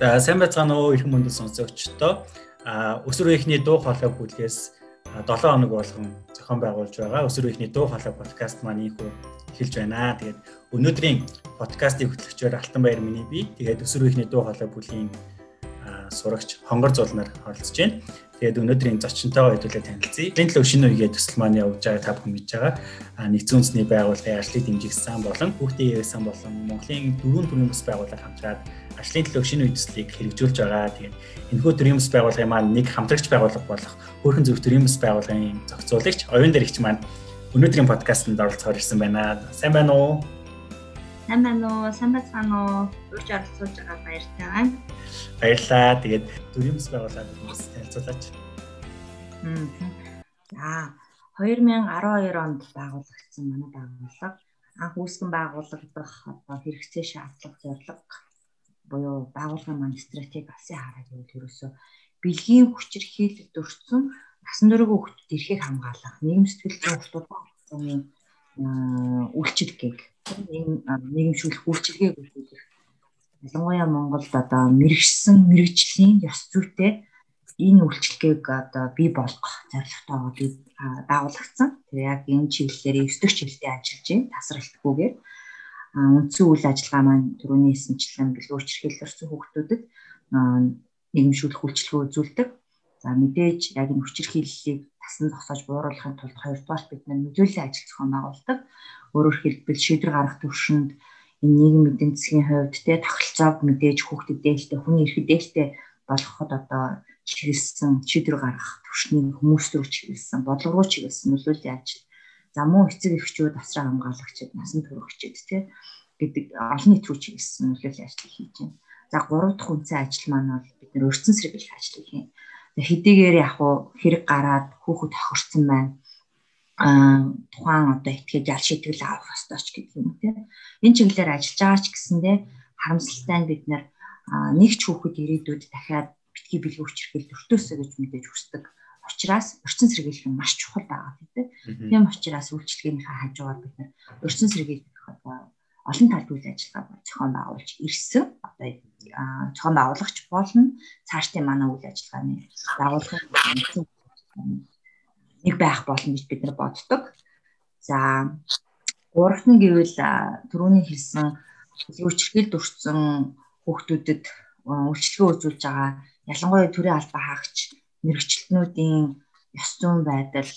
За сайн байцгаана уу их мөндөд сонсогчдоо. А өсвөр үеийнхний дуу хоолой бүлгээс 7 хоног болгон зохион байгуулж байгаа өсвөр үеийнхний дуу хоолой подкаст маань ийхүү эхэлж байна. Тэгээд өнөөдрийн подкастын хөтлөгчөөр Алтанбаяр миний би. Тэгээд өсвөр үеийнхний дуу хоолой бүлгийн сурагч Хонгор зулнаар оролцож байна. Тэгээд өнөөдрийн зочинтойгоо хэдүүлээ танилцъя. Энэ төлөв шинэ үеийн төсөл маань явж байгаа та бүхэн мэдж байгаа. А нэгдсэн үндэсний байгууллагын ажлыг дэмжих сан болон хүүхдийн сан болон Монголын дөрвөн төрлийн бас байгууллага хамтраад ажлын төлөв шинэ үе төслийг хэрэгжүүлж байгаа. Тэгээд энэхүү төрлийн бас байгууллагын маань нэг хамтрагч байгууллага болох Хөөрхөн зөв төрлийн бас байгууллагын зохицуулагч оюун дээрэгч маань өнөөдрийн подкастт оролцохоор ирсэн байна. Сайн байна уу? Сайн байна уу? Сайн байна уу? Урьж оролцуулж байгаа баяртай байна. Баярлалаа. Тэгээд төрийн бас байгууллагын хүмүүс танилцуулаач. За 2012 онд байгуулагдсан манай байгууллага анх үүсгэн байгуулагдах одоо хэрэгцээ шаардлага зорилго буюу байгууллагын маань стратеги алсын хараад явал ерөөсөө бэлгийн хүчээр хийлэлд өртсөн насан туршийн хүүхдэд эрхийг хамгаалах нийгэм сэтгэл зүйн үйлчилгээг нийгэмшүүлэх үйлчилгээг үзүүлэх ялангуяа Монголд одоо мэрэгсэн мэрэгжлийн ёс зүйтэй энэ үйлчлэгийг одоо бий болгох зорилготойгоо байгуулагдсан. Тэгээ яг энэ чиглэлээр 9 дэх чиглэлээр ажиллаж байна. Тасралтгүйгээр үндсэн үйл ажиллагаа маань түрүүний хэлсэнчлэн бэлгүүрч хэрхэлэрсэн хүүхдүүдэд нийгэмшүүлэх үйлчлэгээ үзүүлдэг. За мэдээж яг энэ хүчирхийллийг тасан зогсоож бууруулахын тулд хоёрдугаар бид нөлөөллийн ажил зохион байгуулдаг. Өөрөөр хэлбэл шийдвэр гаргах төвшөнд энэ нийгэм эдийн засгийн хувьд те тохиролцоог мэдээж хүүхдэд дээлтэй хүний эрхэд дээлтэй болгоход одоо чиглэсэн шийдвэр гаргах төвшнийг хүмүүс рүү чиглэсэн бодлого руу чиглэсэн нөлөөллийн ажил. За мөн эцэг эхчүүд асраа хамгаалагчид насан туршид тий гэдэг олон нийт рүү чиглэсэн нөлөөллийн ажил хийж байна. За гурав дахь үндсэн ажил маань бол бид нэр өрцөн сэргийлэх ажлыг хийн. Хэдийгээр яг хуу хэрэг гараад хүүхэд тохирсон байна а тухайн одоо этгээд ял шийтгэл авах ёстой ч гэдэг юм тийм. Энэ чиглэлээр ажиллаж байгаа ч гэсэндээ харамсалтай нь бид нэг ч хүүхэд ирээдүйд дахиад битгий бэлэг хүчрхэл өртөөсөө гэж мэдээж хүсдэг. Учираас өрчөн сэргийлэх нь маш чухал байгаа гэдэг. Тийм учраас үйлчлэгээнийхээ хажуугаар бид нэр өрчөн сэргийлэх одоо олон талт үйл ажиллагаа зохион байгуулж ирсэн. Одоо зохион байгуулагч болно. Цаашдын манай үйл ажиллагааны дагуулгын нэг байх болно гэж бид нар боддог. За гуравт нь гэвэл түрүүний хэлсэн хүчрхийлд өртсөн хүүхдүүдэд үйлчлэгээ үзүүлж байгаа ялангуяа төрийн албаа хаагч мэрэгчлэнүүдийн ёс зүйн байдал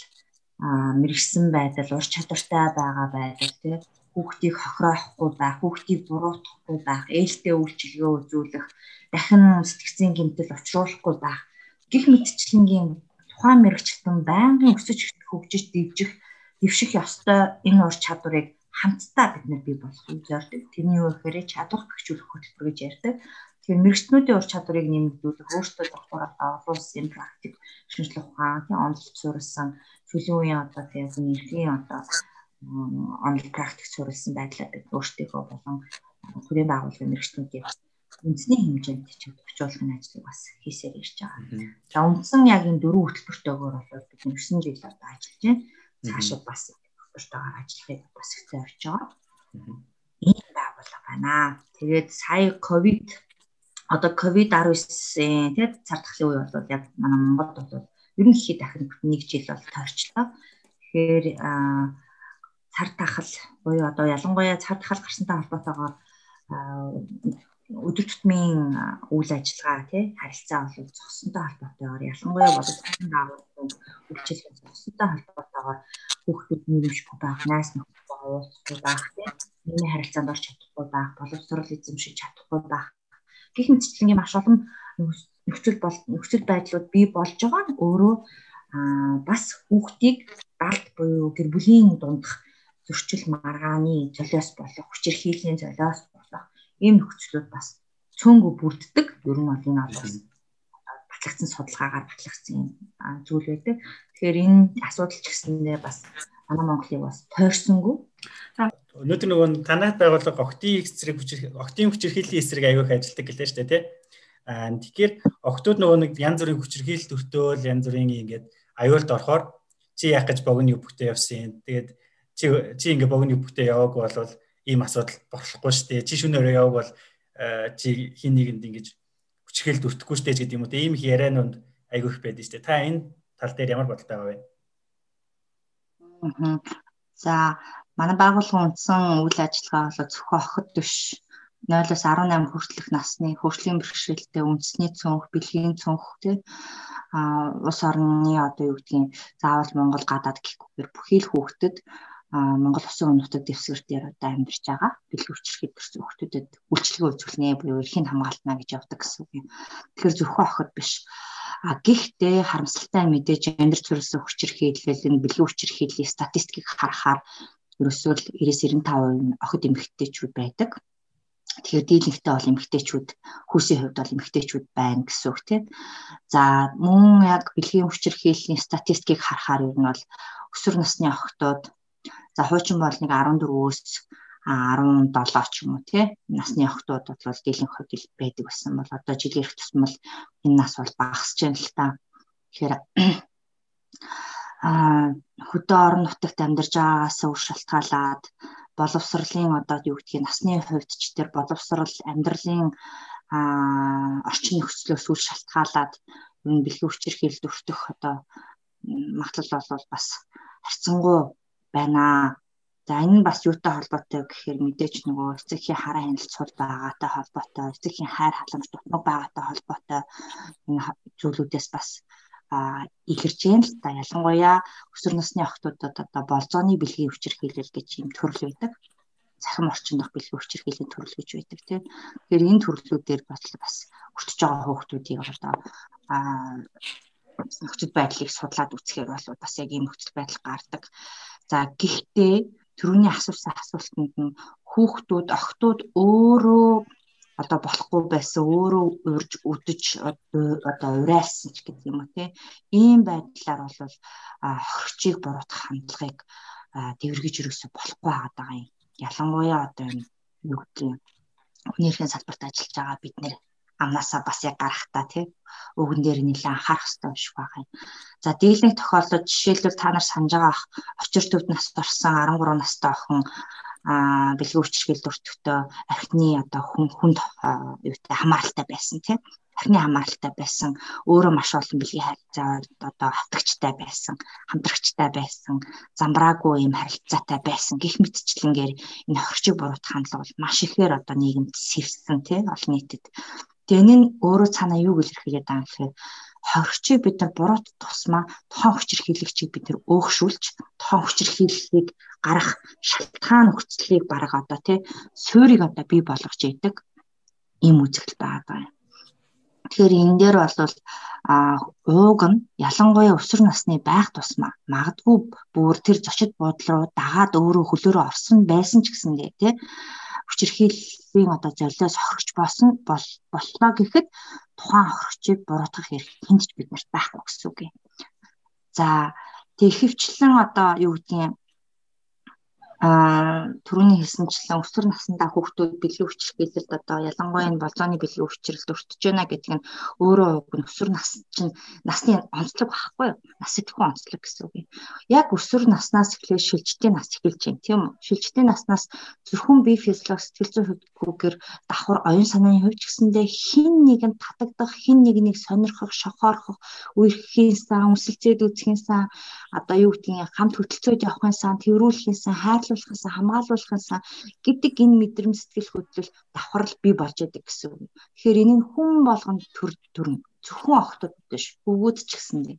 мэрэгсэн байдал ур чадвартай байгаа байдал тий хүүхдийг хохироохгүй байх, хүүхдийг буруутгахгүй байх, ээлтэй үйлчилгээ үзүүлэх, дахин сэтгцийн гэмтэл учруулахгүй байх гих мэтчлэнгийн тухайн мэрэгчлэн байнгын өсөж хөгжиж дивжих дэвших ёстой энэ ур чадварыг хамтдаа бид нар бий болгохыг зорддог. Тэрний юу гэхээр чадвар бэхжүүлэх хөтөлбөр гэж ярьдаг. Тэгэхээр мэрэгчнүүдийн ур чадварыг нэмэгдүүлэх, одоо олон улсын практик шинжилгээ ухаан, тийм онцлог суурилсан чөлөө үеийн одоо тийм эрхийн одоо онлайн практик суурилсан байдлаар өөрсдийнхөө болон төрийн байгууллагын мэрэгчнүүдийн үндэсний хэмжээнд чадварчлуулахын ажлыг бас хийсээр ирж байгаа. За үндсэн яг энэ дөрвөн хөтөлбөртөөгөр бол бид 9 жил одоо ажиллаж байна. Цаашаа бас хөтөлбөртөөгөр ажиллахыг бас зорж байгаа. Энэ байгууллага байна. Тэгээд сая ковид одоо ковид 19-ийн тий цар тахлын үе бол яг манай Монголд бол ер нь ихэд дахин нэг жил бол тойрчлоо. Тэгэхээр цар тахал буюу одоо ялангуяа цар тахал гарсантай холбоотойгоор өдөр тутмын үйл ажиллагаа тий харилцаа бол зогсонтой холбоотойгоор ялангуяа цаасан даавал үйлчлэл зогсонтой холбоотойгоор хүүхдүүд нэрвшгүй байх, найс нөхдөд уулзахгүй байх тий миний харилцаанд орч чадахгүй байх, боловсрол эзэмшиж чадахгүй байх гэх мэтчлэнгийн маш олон нөхцөл бол нөхцөл байдлууд бий болж байгаа нь өөрөө бас хүүхдийг далд буюу гэр бүлийн дундах зөрчил маргааны золиос болох хүчирхийллийн золиос болох ийм нөхцлүүд бас цөөнгөө бүрддэг. Ер нь бол энэ бол батлагдсан судалгаагаар батлагдсан зүйл байдаг. Тэгэхээр энэ асуудал ч гэсэндээ бас манай Монголыг бас тойрсонгүй Өнөөдөр нөгөө танайд байгууллага октийн эсрэг хүчир октийн хүчирхийллийн эсрэг аягүй их ажилладаг гэлээ шүү дээ тий. Аа тэгэхээр октод нөгөө нэг янз бүрийн хүчирхийлэл төртөөл янз бүрийн ингээд аюулд орохоор чи яах гэж богино бүхтэй явсан. Тэгээд чи чи ингээд богино бүхтэй яваагүй бол ийм асуудал болохгүй шүү дээ. Чи шөнөөрөө яваг бол чи хин нэгэнд ингэж хүчрхийлэлд өртөхгүй штэ гэдэг юм уу. Ийм их ярианууд айгүй их байдаг штэ. Та энэ тал дээр ямар бодолтой байгаа вэ? Аа. За манай байгууллагын үндсэн үйл ажиллагаа бол зөвхөн охид биш 0-аас 18 хүртэлх насны хөгжлийн бэрхшээлтэй үндэсний цонх, бэлгийн цонх тий а улс орны одоо юу гэдгийг заавал Монгол гадаад гэхгүйгээр бүхий л хүүхдэд Монгол Улсын өмнөдөд дэвсгэр дээр одоо амьдарч байгаа бэлэг хүчрхэд төрсэн хүүхдүүдэд үйлчлэгээ үзүүлнэ буюу эрхийн хамгаалтна гэж явдаг гэсэн үг юм. Тэгэхээр зөвхөн охид биш. А гэхдээ харамсалтай мэдээж амьдр төрөлсөн хүчирхийлэл энэ бэлэг хүчирхийллийн статистикийг харахаар ерөөсөө л 90-95% охид эмэгтэйчүүд байдаг. Тэгэхээр дийлэнхтэй бол эмэгтэйчүүд хүүсийн хувьд бол эмэгтэйчүүд байна гэсэн үг тийм. За мөн яг бэлгийн хүчирхийллийн статистикийг харахаар ер нь бол өсвөр насны охтууд За хуучин бол нэг 14-өөс 17 ч юм уу тий насны охтууд бол дийлэн хувьд байдаг байсан бол одоо жилийн их тусмал энэ нас бол багасж байна л та. Тэгэхээр хөдөө орон нутагт амьдарч байгаагаас үр шалтгаалаад боловсролын одоо юу гэдгийг насны хувьд ч тэр боловсрол амьдралын орчин нөхцлөөс үр шалтгаалаад энэ бэлгийн хүчирхийлэлд өртөх одоо магадлал бол бас харьцангуй байна. За энэ нь бас юутай холбоотой гэхээр мэдээж нөгөө эцэгхийн хараа хяналт сул байгаатай холбоотой, эцэгхийн хайр халамж дутмаг байгаатай холбоотой энэ зүйлүүдээс бас илэрч юм л та ялангуяа өсвөр насны охтуудад одоо болзооны бэлгийн хүчирхийлэл гэж юм төрөл байдаг. Захим орчин дах бэлгийн хүчирхийллийн төрөл гэж байдаг тийм. Тэгэхээр энэ төрлүүдээр бас бас өртөж байгаа хүүхдүүдийг одоо нөхцөл байдлыг судлаад үзэхээр бол бас яг ийм нөхцөл байдал гардаг. За гэхдээ түрүүний асуусан асуултанд нь хүүхдүүд, охтууд өөрөө одоо болохгүй байсан өөрөө урьж үдэж одоо урайлсан ч гэдэг юм уу тий. Ийм байдлаар бол хорчийг буруутгах хандлагыг дэвэргэж өргөсө болохгүй байгаа юм. Ялангуяа одоо энэ юу гэдэг юм. Хүнийхэн салбарт ажиллаж байгаа бид нэр амнасаа бас яг гарахтаа тий өгөн дээр нэлээд анхаарах хэрэгтэй биш байгаа юм. За дийлэнх тохиолдолд жишээлбэл та нар санаж байгаа очир төвд нас орсон 13 настай охин бэлгийн хүчирхийлэл өртөхдөө архины одоо хүн хүнд юутай хамааралтай байсан тийм архины хамааралтай байсан өөрөө маш олон бэлгийн харилцаа одоо хавтагчтай байсан хамтрагчтай байсан замбраагүй юм харилцаатай байсан гих мэтчлэнгээр энэ хорчиг буруутгах хандлага бол маш ихээр одоо нийгэмд сэрсэн тийм олон нийтэд. Тэгээ энэ нь өөрөө цаана юу гэж илэрхийлээд байгаа юм гэхээр хоригчийг бид нар буруут тусмаа тохон хүчирхийлэгчийг бид нар өөгшүүлж тохон хүчирхийллийг гарах шалтгаан нөхцөлийг бараг одоо тий суурийг одоо бий болгож идэг ийм үзэгдэл байгаа юм. Тэгэхээр энэ дээр бол а ууг нь ялангуяа өсвөр насны байх тусмаа магадгүй бүр тэр зочид буудлын руу дагаад өөрөө хөлөөрөө орсон байсан ч гэсэндээ тий хүчирхийллийн одоо золиос хохирч болсон боллоо гэхэд тухайн хохирчийг буруутгах эрх хүнд ч биднэрт байхгүй гэсэн үг юм. За тэгэхвчлэн одоо юу гэдгийг а түрүүний хэлсэнчлэн өсвөр насндаа хүүхдүүд бэлгийн хүчирхийлэлд одоо ялангуяа энэ болзооны бэлгийн хүчирхийлэлд өртөж байна гэдэг нь өөрөө уг нь өсвөр нас чинь насны онцлог байхгүй юу? Нас идэхгүй онцлог гэсэн үг юм. Яг өсвөр наснаас эхлээд шилжтэй нас эхэлж байна тийм үү? Шилжтэй наснаас зөвхөн бие физиологи сэтгэл зүйн хөвгүүгээр давхар оюун санааны хувьд ч гэсэндээ хин нэгэн татагдах, хин нэгнийг сонирхох, шохоорхох, үерхийн сан, үсэлцээд үзхийн сан, одоо юу гэдгийг хамт хөтөлцөөд явахын сан, тэрүүлэхийн сан, хайрлах хамгаалуулахаас хамгаалуулахаас гэдэг энэ мэдрэмж сэтгэл хөдлөл давхарл бий болж байдаг гэсэн үг. Тэгэхээр энэ нь хүн болгонд төр төрн зөвхөн охтод биш өвгүүд ч гэсэндээ.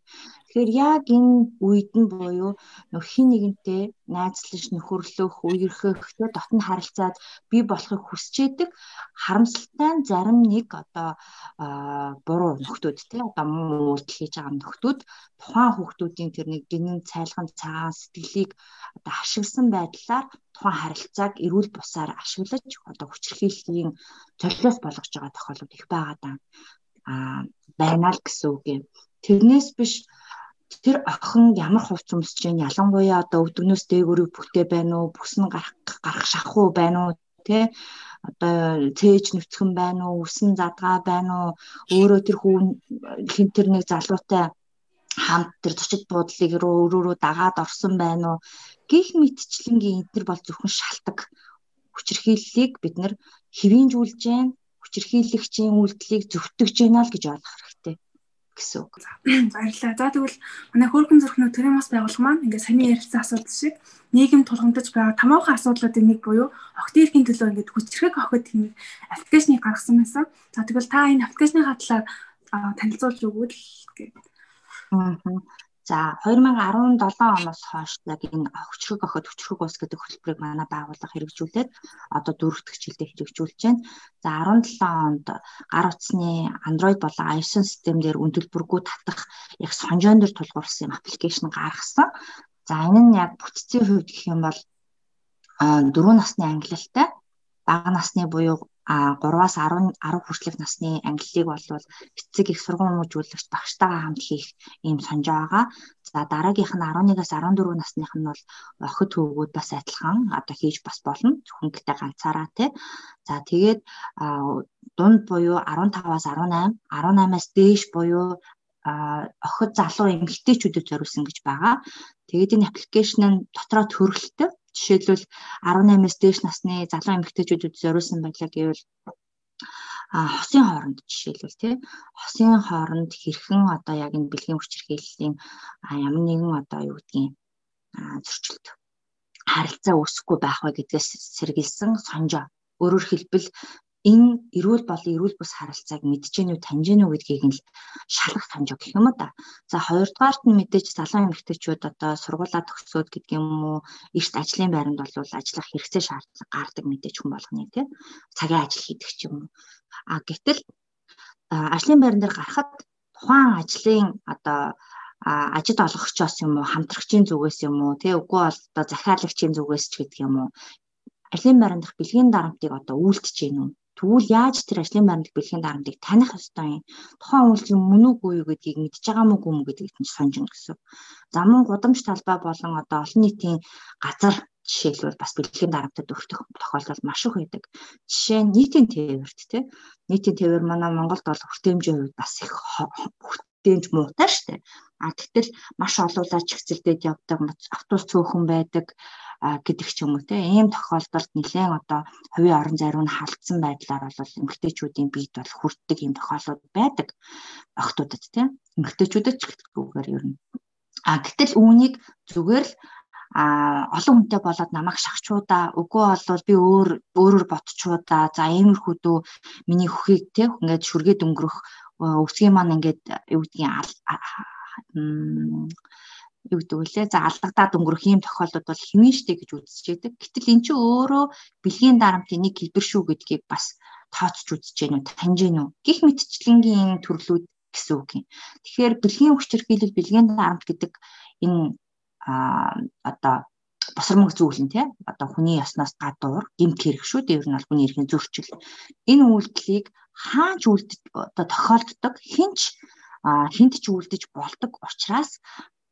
Тэгэхээр яг энэ үед нь буюу хин нэгэнтэй найзлаж нөхөрлөх, үерхэх, тэ дотн харилцаад бий болохыг хүсч идэг харамсалтай зарим нэг одоо буруу нөхдүүд тэ одоо муу үйлдэл хийж байгаа нөхдүүд тухайн хүүхдүүдийн тэр нэг гинэн цайлган цагаан сэтгэлийг одоо ашигласан байдлаар тухайн харилцааг эрүүл бусаар ашиглаж одоо хүчрхийллийн золиос болгож байгаа тохиолдол их байгаа даа байна л гэсэн үг юм. Тэрнээс биш тэр охин ямар хувц өмсөж чинь ялангуяа одоо өвдгнөөс дээгүүрийг бүхтэй байна уу, бүсн гарах гарах шахуу байна уу? Тэ? Одоо цээж нүцгэн байна уу, үсэн задгаа байна уу, өөрөө тэр хүүн хин тэр нэг залуутай хамт тэр зочид буудлыг руу өөрөө рүү дагаад орсон байна уу? Гих мэдчлэнгийн энэ төр бол зөвхөн шалтак хүчрхийллийг бид нар хэвийн зүйлжэн хүчирхийлэгчийн үйлдэлийг зөвтгөж гинэ л гэж ойлгох хэрэгтэй гэсэн үг. Баярлалаа. За тэгвэл манай хөргөн зүрхнөө төрийн бас байгуулга маань ингээд саний ярьсан асуудал шиг нийгэм тулгамдж байгаа томоохон асуудлуудын нэг буюу охид эрхийн төлөө ингээд хүчрхэг охид хэмээх аппликейшнийг гаргасан байсан. За тэгвэл та энэ аппликейшны хатлаар танилцуулж өгвөл гэдэг. Аа. За 2017 оноос хойш яг энэ хүчрэг охид хүчрэг ус гэдэг хөтөлбөрийг манай байгууллага хэрэгжүүлээд одоо дөрөвдөг жилдээ хэрэгжүүлж байна. За 17 онд гар утасны Android болон iOS систем дээр үндэлбэргүй татах яг сонжоон дээр тулгуурсан аппликейшн гаргасан. За энэ нь яг бүтцийн хувьд гэх юм бол 4 насны ангилалтай бага насны буюу 3-аас 10 10 хүртэлх насны ангиллыг бол эцэг их мужуулагч багштайгаа хамт хийх ийм сонж байгаа. За дараагийнх нь 11-аас 14 насных нь бол охид хөвгүүд бас адилхан одоо хийж бас болно. Зөвхөн гэтээ ганцаараа тий. За тэгээд дунд буюу 15-аас 18, 18-аас дээш буюу охид залуу эмэгтэйчүүдэд зориулсан гэж байгаа. Тэгээд энэ аппликейшн нь дотроо төрөлтөй Жишээлбэл 18-аас дээш насны залуу эмэгтэйчүүдэд зориулсан байлаа гэвэл а хосын хооронд жишээлбэл тий хосын хооронд хэрхэн одоо яг энэ бэлгийн хүчирхийллийн ямар нэгэн одоо юу гэдгийг зөрчилд харилцаа үүсэхгүй байх вэ гэдгээс сэргийлсэн сонжоо өөрөөр хэлбэл энэ эрүүл бол эрүүл бус харилцааг гэнэ үү таньж гэнэ үү гэдгийг нь шалгах санжиг гэх юм да. За хоёрдугаарт нь мэдээж залуу эмэгтэйчүүд одоо сургуулаа төгсөөд гэдэг юм уу эрт ажлын байранд бол ажиллах хэрэгцээ шаардлага гардаг мэдээж хүн болгоны тий цагийн ажил хийдэг ч юм уу. А гэтэл ажлын байран дээр гарахад тухайн ажлын одоо ажид олгогчоос юм уу хамтрагчийн зүгээс юм уу тий үгүй бол одоо захиалагчийн зүгээс ч гэдэг юм уу ажлын байран дах бэлгийн дарамтыг одоо үйлдэж гэнэ үү Тэгвэл яаж тэр ажлын байранд бэлгийн дарамтыг таних ёстой юм? Тухайн үйлчлэл мөн үгүй юу гэдгийг мэдж байгаа мó гүм гэдгийг нь сонжно гэсэн. За мөн гудамж талбай болон одоо олон нийтийн газар жишээлбэл бас бэлгийн дарамтад өртөх тохиолдол маш их байдаг. Жишээ нь нийтийн тээвэрт тий. Нийтийн тээвэр манай Монголд бол хүртээмжийн хувьд бас их хүртээмж муутай штэ. А гэтэл маш олуулаа чигцэлдээд явдаг автобус цөөхөн байдаг гэдэг ч юм уу те ийм тохиолдолд нэлээд одоо хувийн орон зайруу нь халдсан байдлаар бол эмгтээчүүдийн биед бол хүртдэг ийм тохиолдлууд байдаг охтуудад те. Эмгтээчүүдэд ч гэдгүүгээр ер нь. А гэтэл үүнийг зүгээр л а олон хүнтэй болоод намайг шахчуудаа үгүй болвол би өөр өөрөөр ботчуудаа за иймэрхүү дүү миний хөхийг те ингээд шүргээд өнгөрөх өвсгийн маань ингээд юу гэдгийг юу гэдэг вүлээ за алгадаад өнгөрөх ийм тохиолдод бол хэвэн штэ гэж үзэж яадаг. Гэтэл эн чинь өөрөө бэлгийн дарамтын нэг хэлбэр шүү гэдгийг бас тооцож үзэж гэнэ үү таньж гэнэ үү гих мэтчлэнгийн төрлүүд гэсэн үг юм. Тэгэхээр бэлгийн хүчирхийлэл бэлгийн дарамт гэдэг энэ а одоо босромог зүйлэн тий одоо хүний яснаас гадуур гимт хэрэг шүү. Дээр нь бол хүний эрхийн зөрчил. Энэ үйлдэлийг хааж үлдэж одоо тохиолддог хинч хинт ч үлдэж болдог учраас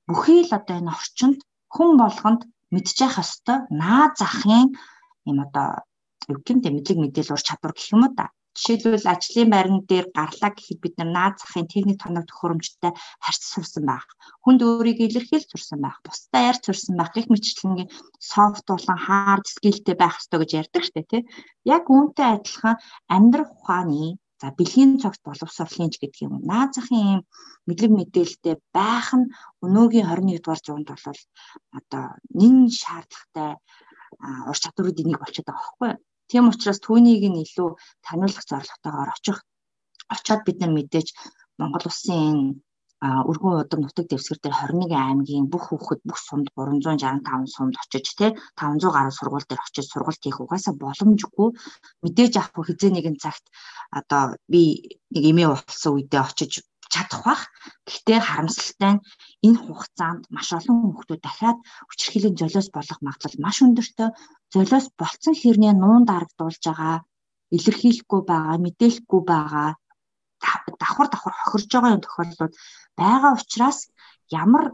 бүхий л одоо энэ орчинд хүн болгонд мэдчих хэвээр наад захын юм одоо юу гэмтэй мэдлэг мэдээлэл ур чадвар гэх юм уу да. Жишээлбэл ажлын байран дээр гарлаа гэхэд бид нар наад захын техник тоног төхөөрөмжтэй харьц сурсан байх. Хүнд өөрийг илэрхийлж сурсан байх. Бусдаа ярьж сурсан байх. Гэх мэтчлэнгийн софт болон хард скиллтэй байх хэрэгтэй гэж ярьдаг штэ тий. Яг үүнтэй адилхан амьдрах ухааны За бэлгийн цогт боловсруулахын ч гэдэг юм. Наад захын ийм мэдлэг мэдээлэлтэй байх нь өнөөгийн 21 дугаар зуунд бол одоо нэн шаардлагатай ур чадваруудын нэг болчиход байгаа байхгүй? Тийм учраас түүнийг нь илүү таниулах зорилготойгоор очих очоод бид нар мэдээж Монгол улсын өргөн удам нутаг дэвсгэр дээр 21 аймгийн бүх хүүхэд бүх сумд 365 сумд очиж те 500 гаруй сургууль дээр очиж сургалт хийх угаасаа боломжгүй мэдээж авах хизээ нэгэн цагт одоо би нэг эмээ болсон үедээ очиж чадах бах. Гэхдээ харамсалтай нь энэ хугацаанд маш олон хүмүүс дахиад хүчирхийллийн золиос болох магадлал маш өндөртэй. Золиос болцсон хэрнээ нуун дарагдуулж байгаа, илэрхийлэхгүй байгаа, мэдээлэхгүй байгаа давхар давхар хохирж байгаа юм тохиолдлууд байгаа учраас ямар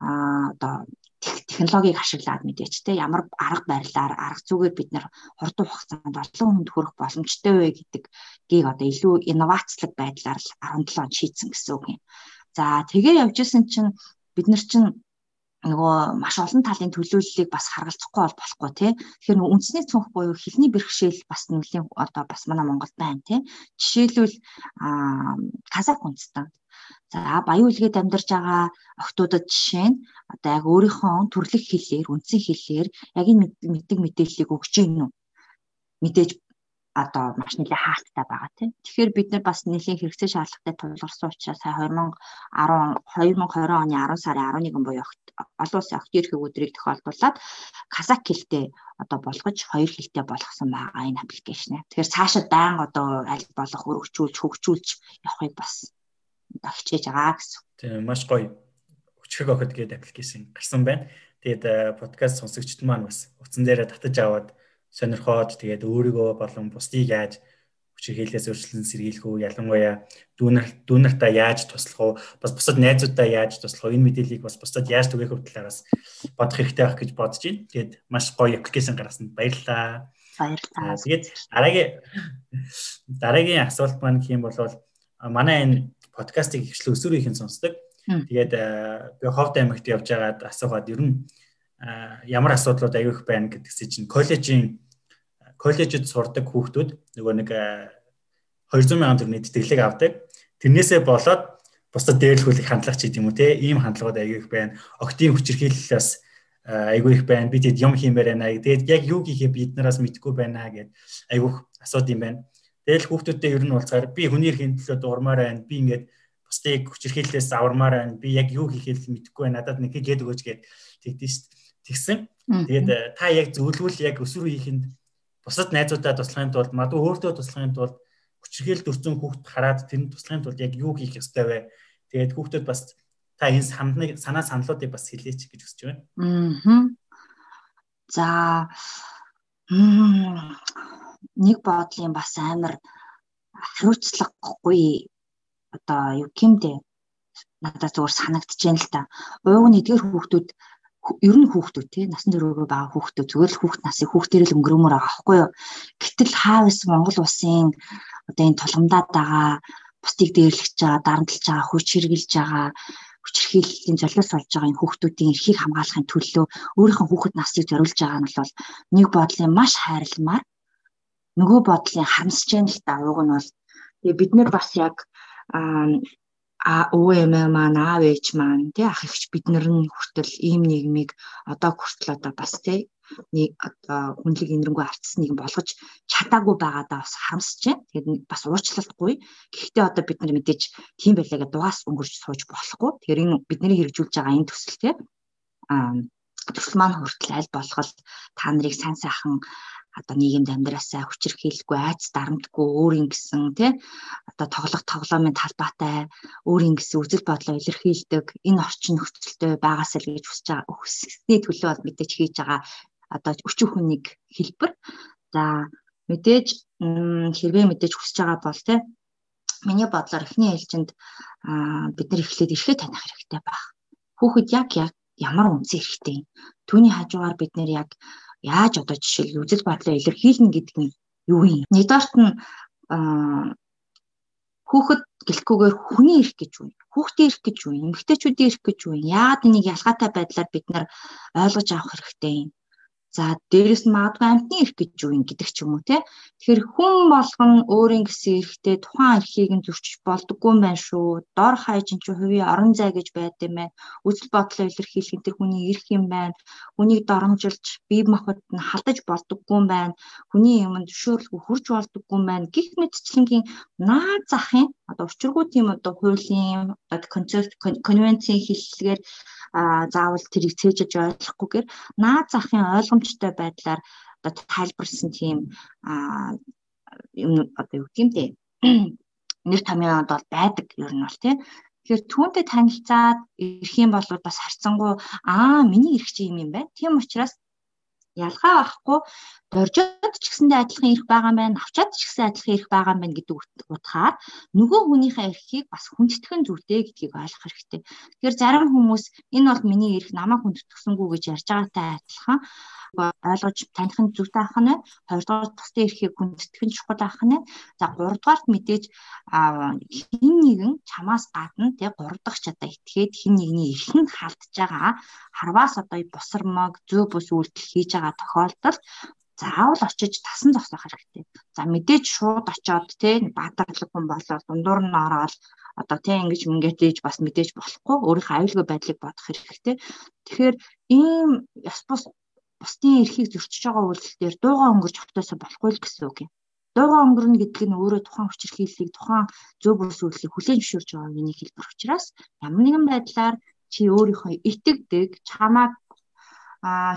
одоо технологиг ашиглаад мэдээч те ямар арга барилаар арга зүгээр бид нэр хурдан хугацаанд олон хүнд хүрэх боломжтой вэ гэдэг гийг одоо илүү инновацлог байдлаар л 17 он шийдсэн гэсэн үг юм. За тэгээ явжсэн чинь бид нар чинь нөгөө маш олон талын төлөөллийг бас харгалзахгүй бол болохгүй тий. Тэгэхээр нөгөө үндэсний цонх буюу хилний бэрхшээл бас нэлийн одоо бас манай Монголд байна тий. Жишээлбэл казак үндэстэн. За баян үлгээд амьдарч байгаа охтуудад жишээ нь одоо яг өөрийнхөө төрлөх хэлээр, үндсэн хэлээр яг энэ мэддэг мэдээллийг өгч гин үү? Мэдээж одоо маш нэлээд хаалттай байгаа тийм. Тэгэхээр бид нар бас нэлийн хэрэгцээ шаардлагатай тулгарсан учраас сая 2010 2020 оны 10 сарын 11 буюу олон улсын охид эрхийг өдрийг тохиолдуулаад казак хэлтэй одоо болгож хоёр хэлтэй болгосон байгаа энэ аппликейшн. Тэгэхээр цаашаа дайн одоо аль болох өргөжүүлж хөгжүүлж явахыг бас хичээж байгаа гэсэн. Тийм маш гоё өчрөг охид гэдэг аппликейшн гарсан байна. Тэгээд э, подкаст сонсогчд маань бас утсан дээрээ татаж аваад сонирхоод тэгээд өөрийгөө болон бусдыг яаж хүчээр хэлээс өөрчлөн сэргийлэх үү ялангуяа дүүнер дүүнертаа яаж туслах уу бас бусад найзуудаа яаж туслах уу энэ мэдээллийг бас бусдад яаж түгээх хөв талаараас бодох хэрэгтэй байх гэж бодож байна. Тэгээд маш гоё аппликейшн гаргасан баярлалаа. Баярлалаа. Тэгээд дараагийн дараагийн асуулт маань гэх юм бол манай энэ подкастыг ихчлэн өсвөрийнхэн сонсдог. Тэгээд би Ховд аймагт явж байгаад асуугаад ер нь ямар асуудлууд аюух байна гэдгсээ чинь коллежийн коллежид сурдаг хүүхдүүд нөгөө нэг 200 сая төгрөгийн тэтгэлэг авдаг. Тэрнээсээ болоод бусдад дээрлэхүүлэх хандлага ч гэдэм үү те ийм хандлагууд аягүй их байна. Октийн хүчирхийллээс аягүй их байна. Бид хэд юм хиймээр байна. Тэгээд яг юу хийхээ бид нараас мэдгүй байна гэд аягүй асууд юм байна. Тэгэл хүүхдүүдтэй ер нь уулзгаар би хүний эрхийн төлөө дуурмаар байна. Би ингээд бусдыг хүчирхийллээс авармаар байна. Би яг юу хийхээ мэдгүй байна. Надад нэг гээд өгөөч гэд тэгдэж шít. Тэгсэн. Тэгээд та яг зөвлөвөл яг өсвөр хийхэд бусад найзуудаа туслахын тулд магадгүй өөртөө туслахын тулд хүчрхийл дөрцөн хүүхд хараад тэрний туслахын тулд яг юу хийх ёстой вэ? Тэгээд хүүхдүүд бас та энэ санааны санаа саналуудыг бас хэлээч гэж хүсэж байна. Аа. За нэг бодлын бас амар хариуцлагагүй одоо юу гэмдэ надад зүгээр санагдчихээн л та. Ууг нь эдгээр хүүхдүүд ер нь хүүхдүүд тий насан туршигөө байгаа хүүхдүүд зүгээр л хүүхд насыг хүүхдэрэл өнгөрөөмөр байгаа байхгүй юу. Гэтэл хаавс Монгол улсын одоо энэ тулгамдаад байгаа бусдыг дээрлэж байгаа, дарамтлаж байгаа, хүч хэрглэж байгаа хүчирхийллийн золиос болж байгаа энэ хүүхдүүдийн эрхийг хамгаалахын төлөө өөрийнхөө хүүхэд насыг зориулж байгаа нь бол нэг бодлын маш хайрламар нөгөө бодлын харамсаж яах л та ууг нь бол тэгээ бид нар бас яг а өвөө маань аав ээж маань тий ах эгч бид нар нь хүртэл ийм нийгмийг одоо хүртэл одоо бас тий нэг одоо хүнлэг энэрнгүү ардсан нэг болгож чадаагүй байгаадаа бас харамсаж байна. Тэгээд бас уучлалтгүй. Гэхдээ одоо бид нар мэдээж тийм байлаа гэдэг дугаас өнгөрч сууж болохгүй. Тэгэхээр энэ бидний хэрэгжүүлж байгаа энэ төсөл тий а төсөл маань хүртэл аль болгол та нарыг сайн сайхан одоо нийгэмд амьдраасаа хүчирхийлэхгүй айц дарамтгүй өөрийн гэсэн тий? Одоо тоглох тоглоомын талбайтай өөрийн гэсэн үзэл бодлоо илэрхийлдэг энэ орчин нөхцөлтэй байгаасаа л гэж хүсэж байгаа өсөсний төлөө бол мэдээж хийж байгаа одоо өчүүх хүнийг хэлбэр. За мэдээж хэрвээ мэдээж хүсэж байгаа бол тий? Миний бодлоор эхний ээлжинд бид нар эхлээд эрхээ таних хэрэгтэй байх. Хүүхэд яг яг ямар үнсэн хэрэгтэй түүний хажуугаар бид нэр яг яаж одоо жишээл үзэл бодлоо илэрхийлнэ гэдэг нь юу юм? Нэгдүгээрт нь хүүхэд гэлэхгүйгээр хүний эрх гэж үү? Хүүхдийн эрх гэж үү? Эмэгтэйчүүдийн эрх гэж үү? Яагаад энийг ялгаатай байдлаар бид нар ойлгож авах хэрэгтэй юм? За дээрэс нь магадгүй амьтны эрх гэж юу юм гэдэг ч юм уу те. Тэгэхээр хүн болгон өөрийн гэсэн эрхтэй тухайн эрхийг нь зөрчиж болдоггүй юм байна шүү. Дор хаяж чи хувийн орон зай гэж байд юм байна. Үзэл бодлоо илэрхийлэх энэ хүний эрх юм байна. Хүнийг доромжилж бие махбод нь халдаж болдоггүй юм байна. Хүний юмд зөвшөөрлгүй хурж болдоггүй юм байна. Гэх мэтчлэнгийн наад захын одоо учиргүй тийм одоо хуулийн одоо концепт конвенцийн хэллэгээр заавал тэрийг цээжиж ойлгохгүйгээр наад захын ойлгомжтой байдлаар одоо тайлбарсан тийм юм одоо юу гэм дээ нэр томьёонод бол байдаг ер нь бол тийм Тэгэхээр түүнтэй танилцаад ирэх юм бол бас харьцангуй аа миний ирэх чи юм юм байна. Тийм учраас ялгаа авахгүй доржоод ч гэсэндээ адилхан ирэх байгаа байна, авчаад ч гэсэн адилхан ирэх байгаа байна гэдэг утгаар нөгөө хүнийхээ эрхийг бас хүндэтгэн зүйтэй гэдгийг ойлгох хэрэгтэй. Тэгэхээр зарим хүмүүс энэ бол миний эрх намайг хүндэтгсэнгүү гэж ярьж байгаатай адилхан ойлгож таних нь зүйтэй ах нь хоёрдугаар бусдын эрхийг хүндэтгэх нь чухал ах нь за гуравдугаарт мэдээж хин нэгэн чамаас гадна тэг гурав дахь чадаа итгээд хин нэгний эрхэнд халдж байгаа харваас одоо бусармаг зөө бус үйлдэл хийж байгаа тохиолдолд заавал очиж тасан зогсоох хэрэгтэй. За мэдээж шууд очиод тий баатарлаг хүн болоод дундуур нь ороод одоо тий ингэж мөнгөтэй хийж бас мэдээж болохгүй өөрийнхөө аюулгүй байдлыг бодох хэрэгтэй. Тэгэхээр ийм яс бус бусдын эрхийг зөрчиж байгаа үйлдэлээр дууга өнгөрч автаасаа болохгүй л гэсэн үг юм. Дууга өнгөрнө гэдэг нь өөрөө тухайн хүчирхийллийг тухайн зөв бүс үйлдэлийг хүлээн зөвшөөрч байгаа миний хэлбэр учраас ямар нэгэн байдлаар чи өөрийнхөө итгэдэг, чамааг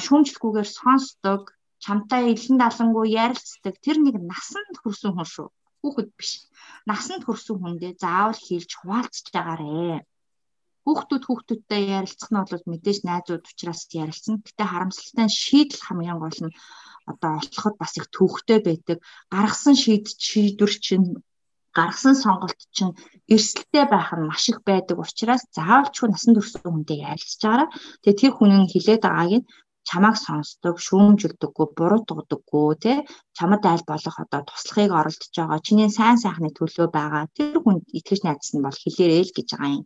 шүүмжлэхгүйгээр сонсдог, чамтай илэн далангуу ярилцдаг тэр нэг насанд хүрсэн хүн шүү. Хүүхэд биш. Насанд хүрсэн хүндээ заавал хийж хуваалцж байгаарэ хүүхдүүд хүүхдүүдтэй ярилцах нь бол мэдээж найзууд учраас ярилцсан. Гэтэ харамсалтай нь шийдэл хамгийн гол нь одоо олоход бас их төвхтэй байдаг. Гаргасан шийд шийдвэр чинь гаргасан сонголт чинь эрсдэлтэй байх нь маш их байдаг учраас заавалчгүй насан турш хүнтэй ярилцж байгаараа. Тэгээ тэр хүн нь хилээд байгааг нь чамайг сонсдог, шүүмжилдэггүй, буруутгадаггүй, тэ чамд айл болох одоо туслахыг оролдож байгаа, чиний сайн сайхны төлөө байгаа. Тэр хүнд итгэж найдсан бол хэлээрэй л гэж байгаа юм.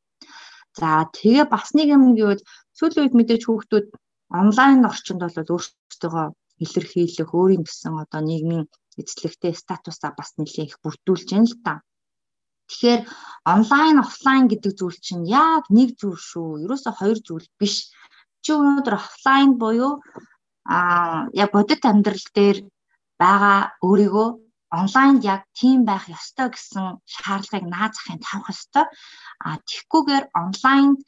За тэгээ бас нэг юм гэвэл сүүлийн үед мэдээж хүүхдүүд онлайн орчинд бол өөрсдөө илэрхийлэх, өөрийн гэсэн одоо нийгмийн эзлэгтэй статусаа бас нэлээд их бүрдүүлж байна л та. Тэгэхээр онлайн, офлайн гэдэг зүйл чинь яг нэг зүйл шүү. Ерөөсөө хоёр зүйл биш. Чи өнөөдөр офлайн буюу аа яг бодит амьдрал дээр байгаа өөрийгөө онлайнд яг тийм байх ёстой гэсэн шаардлагыг наад захын тавих ёстой. А тэгхгүйгээр онлайнд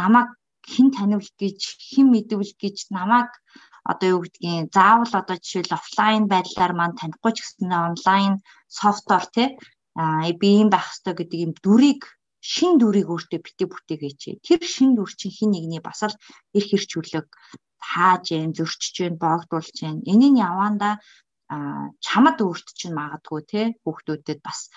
намайг хэн таниулах гэж, хэн мэдвэл гэж намайг одоо юу гэдгийг заавал одоо жишээл офлайн байдлаар маань танихгүй ч гэсэн онлайн софтвер тий а би юм байх хэрэгтэй гэдэг юм дүрийг шин дүрийг өөртөө бити бүтээгээч. Тэр шин дүр чинь хин нэгний бас л эрх хэрчүүлэг тааж юм, зөрчиж юм, боогдуулж юм. Энийн яванда а чамд өөрт чинь магадгүй те хүүхдүүдэд бас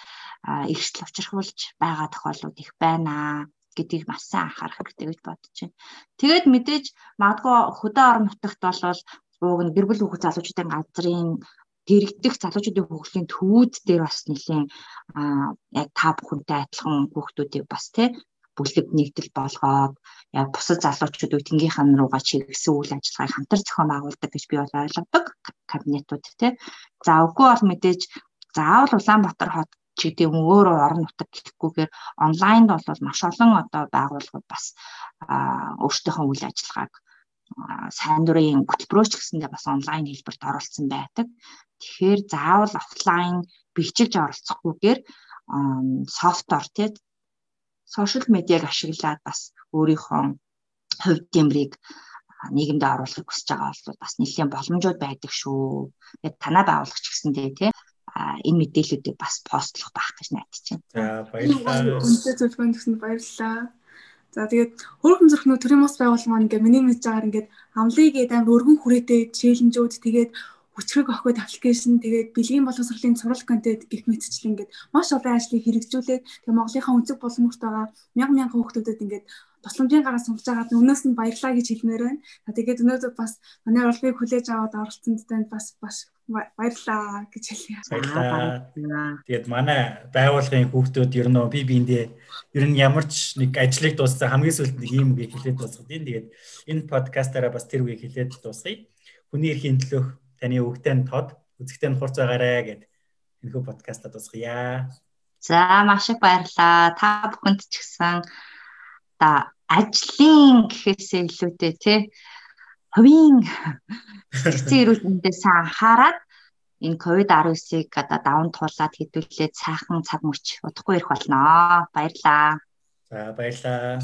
эрсдэл учрахуулж байгаа тохиолдлууд их байна гэдгийг маш сайн анхаарах хэрэгтэй гэж бодож байна. Тэгээд мэдээж магадгүй хөдөө орон нутагт бол ууг нь гэр бүл хүүхэд залуучуудын газрын дэрэгдэх залуучуудын хөгжлийн төвүүд дээр бас нэлээд яг та бүхэнтэй адилхан хүүхдүүдийг бас тий бүлэг нэгдэл болгоод яг бусад залуучууд үтгийнхаа руугаа чиглэсэн үйл ажиллагааг хамтар зохион байгуулдаг гэж би бол ойлгодог кабинетууд тий. За үгүй бол мэдээж заавал Улаанбаатар хот ч гэдэг юм өөрөө орон нутаг гэхгүйгээр онлайнд бол маш олон одоо байгууллагууд бас өөрсдийнхөө үйл ажиллагааг сайн дурын хөтөлбөрөөч гэсэндээ бас онлайн хэлбэрт оролцсон байдаг. Тэгэхээр заавал офлайн бичиж оролцохгүйгээр софтвер тий сошиал медиаг ашиглаад бас өөрийнхөө хувь тэмрийг нийгэмд оруулахыг хүсэж байгаа бол бас нэлээд боломжууд байдаг шүү. Тэгээд танаа байгуулагч гэсэндээ тий энэ мэдээллүүдийг бас постлох байх гэж найдаж байна. За баярлалаа. Үнэтэй зөвлөгөөнд өгсөнд баярлалаа. За тэгээд хөргөн зөрхнөө төрийн мос байгууллага маань ингээ миний мэдж байгаагаар ингээд амлыг эдэн өргөн хүрээтэй челленжүүд тэгээд хүчрэг охид аппликейшн тэгээд бэлгийн боловсролын сурал контент гэх мэтчлэн ингээд маш олон ажлыг хэрэгжүүлээд тэгээд Монголынхаа өнцөг боломжтой байгаа мянган мянган хүүхдүүдэд ингээд тусламжийн гараа суулж байгаад өмнөөс нь баярлаа гэж хэлмээр байна. Тэгээд өнөөдөр бас манай урлагийг хүлээж аваад оролцсонд танд бас бас баярлаа гэж хэлье. Баярлаа. Тэгээд манай байгууллагын хүүхдүүд ер нь би биэндээ ер нь ямар ч нэг ажлыг дууссан хамгийн сүүлд нэг юм үгийг хэлээд дуусгад. Тэгээд энэ подкастаараа бас тэр үгийг хэлээд дуусгая. Хүний эрхийн төлөөх таны өвгтэй нь тод үзэгтэй нь хурц байгаарэ гэд энэхүү подкастаа дуусгая. За маш их баярлалаа. Та бүхэнд ч гэсэн та ажлын гэхээсээ илүүтэй тий хувийн сэтгцэн эрүүл мэндэд сайн анхаарад энэ ковид-19-ыг одоо даван туулаад хэдүүлээд сайхан цаг мөч удахгүй ирэх болно. Баярлаа. За баярлаа.